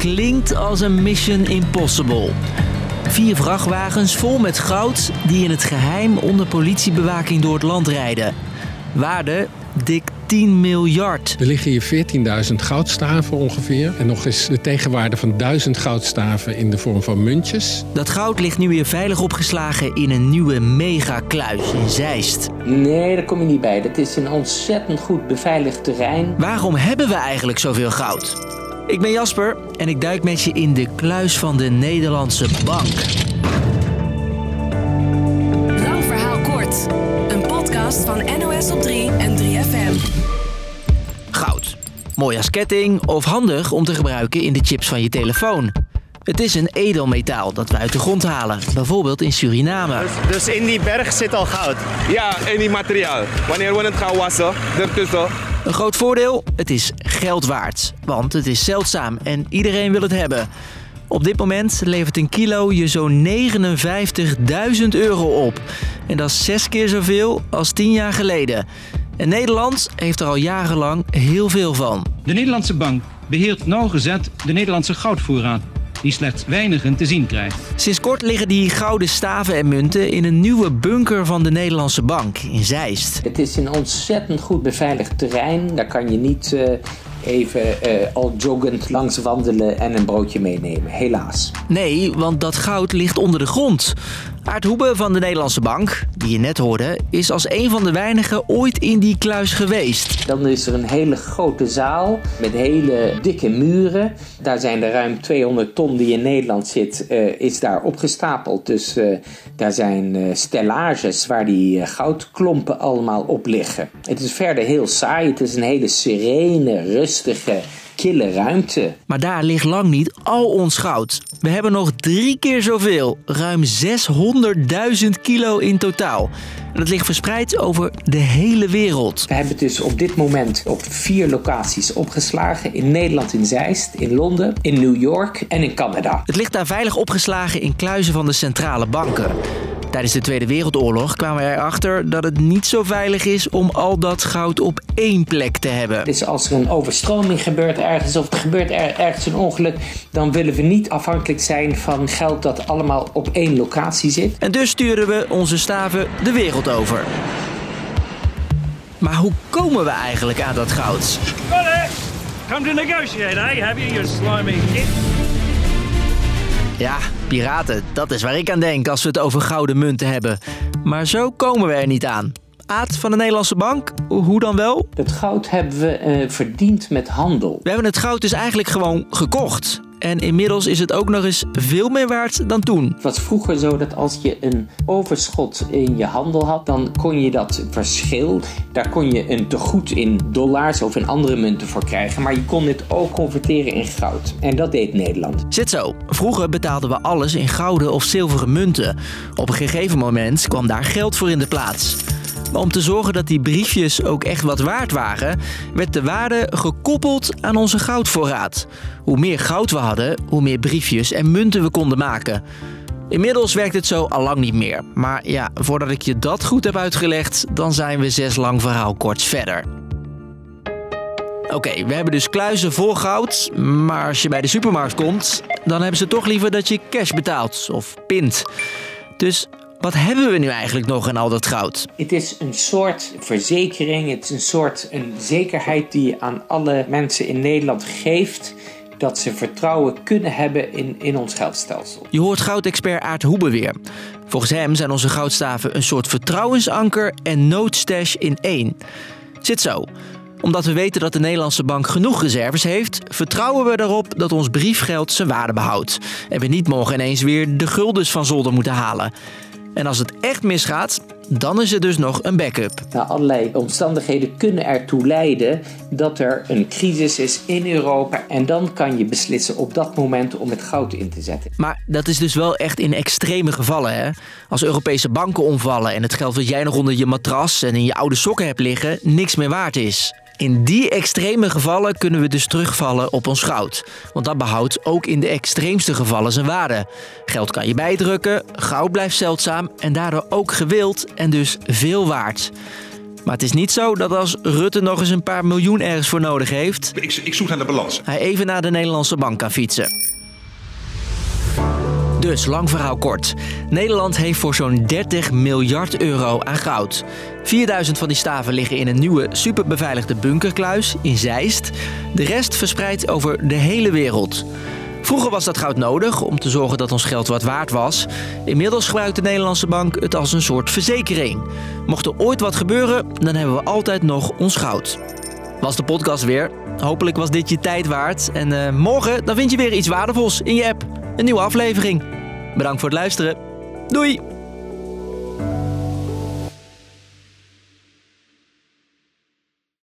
klinkt als een Mission Impossible. Vier vrachtwagens vol met goud die in het geheim onder politiebewaking door het land rijden. Waarde dik 10 miljard. Er liggen hier 14.000 goudstaven ongeveer. En nog eens de tegenwaarde van 1000 goudstaven in de vorm van muntjes. Dat goud ligt nu weer veilig opgeslagen in een nieuwe megakluis in Zeist. Nee, daar kom je niet bij. Dat is een ontzettend goed beveiligd terrein. Waarom hebben we eigenlijk zoveel goud? Ik ben Jasper en ik duik met je in de kluis van de Nederlandse Bank. Lang verhaal kort. Een podcast van NOS op 3 en 3FM. Goud. Mooi als ketting of handig om te gebruiken in de chips van je telefoon. Het is een edelmetaal dat we uit de grond halen, bijvoorbeeld in Suriname. Dus in die berg zit al goud. Ja, en die materiaal. Wanneer we het gaan wassen, ertussen. Een groot voordeel, het is geld waard, want het is zeldzaam en iedereen wil het hebben. Op dit moment levert een kilo je zo'n 59.000 euro op. En dat is zes keer zoveel als tien jaar geleden. En Nederland heeft er al jarenlang heel veel van. De Nederlandse bank beheert nauwgezet de Nederlandse goudvoorraad, die slechts weinigen te zien krijgt. Sinds kort liggen die gouden staven en munten in een nieuwe bunker van de Nederlandse Bank in Zeist. Het is een ontzettend goed beveiligd terrein. Daar kan je niet eh, even eh, al joggend langs wandelen en een broodje meenemen. Helaas. Nee, want dat goud ligt onder de grond. Aart Hoebe van de Nederlandse Bank, die je net hoorde, is als een van de weinigen ooit in die kluis geweest. Dan is er een hele grote zaal met hele dikke muren. Daar zijn er ruim 200 ton die in Nederland zit, eh, is daar opgestapeld. Dus eh, daar zijn eh, stellages waar die goudklompen allemaal op liggen. Het is verder heel saai. Het is een hele serene, rustige, kille ruimte. Maar daar ligt lang niet al ons goud. We hebben nog drie keer zoveel, ruim 600.000 kilo in totaal. En dat ligt verspreid over de hele wereld. We hebben het dus op dit moment op vier locaties opgeslagen. In Nederland in Zeist, in Londen, in New York en in Canada. Het ligt daar veilig opgeslagen in kluizen van de centrale banken. Tijdens de Tweede Wereldoorlog kwamen we erachter dat het niet zo veilig is om al dat goud op één plek te hebben. Dus als er een overstroming gebeurt ergens of er gebeurt er ergens een ongeluk, dan willen we niet afhankelijk zijn van geld dat allemaal op één locatie zit. En dus sturen we onze staven de wereld over. Maar hoe komen we eigenlijk aan dat goud? Come to negotiate, eh? Have you, you slimy? Ja, piraten, dat is waar ik aan denk als we het over gouden munten hebben. Maar zo komen we er niet aan. Aad van de Nederlandse Bank, hoe dan wel? Dat goud hebben we eh, verdiend met handel. We hebben het goud dus eigenlijk gewoon gekocht. En inmiddels is het ook nog eens veel meer waard dan toen. Het was vroeger zo dat als je een overschot in je handel had, dan kon je dat verschil, daar kon je een tegoed in dollars of in andere munten voor krijgen. Maar je kon dit ook converteren in goud. En dat deed Nederland. Zit zo. Vroeger betaalden we alles in gouden of zilveren munten. Op een gegeven moment kwam daar geld voor in de plaats. Maar om te zorgen dat die briefjes ook echt wat waard waren, werd de waarde gekoppeld aan onze goudvoorraad. Hoe meer goud we hadden, hoe meer briefjes en munten we konden maken. Inmiddels werkt het zo al lang niet meer. Maar ja, voordat ik je dat goed heb uitgelegd, dan zijn we zes lang verhaal kort verder. Oké, we hebben dus kluizen vol goud, maar als je bij de supermarkt komt, dan hebben ze toch liever dat je cash betaalt of pint. Dus wat hebben we nu eigenlijk nog in al dat goud? Het is een soort verzekering, het is een soort een zekerheid die je aan alle mensen in Nederland geeft dat ze vertrouwen kunnen hebben in, in ons geldstelsel. Je hoort goudexpert Aart Hoebe weer. Volgens hem zijn onze goudstaven een soort vertrouwensanker en noodstash in één. Zit zo. Omdat we weten dat de Nederlandse bank genoeg reserves heeft, vertrouwen we erop dat ons briefgeld zijn waarde behoudt. En we niet morgen ineens weer de guldens van zolder moeten halen. En als het echt misgaat, dan is er dus nog een backup. Nou, allerlei omstandigheden kunnen ertoe leiden dat er een crisis is in Europa. En dan kan je beslissen op dat moment om het goud in te zetten. Maar dat is dus wel echt in extreme gevallen, hè? Als Europese banken omvallen en het geld wat jij nog onder je matras en in je oude sokken hebt liggen, niks meer waard is. In die extreme gevallen kunnen we dus terugvallen op ons goud. Want dat behoudt ook in de extreemste gevallen zijn waarde. Geld kan je bijdrukken, goud blijft zeldzaam en daardoor ook gewild en dus veel waard. Maar het is niet zo dat als Rutte nog eens een paar miljoen ergens voor nodig heeft... Ik, ik zoek naar de balans. hij even naar de Nederlandse bank kan fietsen. Dus, lang verhaal kort. Nederland heeft voor zo'n 30 miljard euro aan goud. 4000 van die staven liggen in een nieuwe superbeveiligde bunkerkluis in Zeist. De rest verspreid over de hele wereld. Vroeger was dat goud nodig om te zorgen dat ons geld wat waard was. Inmiddels gebruikt de Nederlandse bank het als een soort verzekering. Mocht er ooit wat gebeuren, dan hebben we altijd nog ons goud. Was de podcast weer. Hopelijk was dit je tijd waard. En eh, morgen dan vind je weer iets waardevols in je app. Een nieuwe aflevering. Bedankt voor het luisteren. Doei!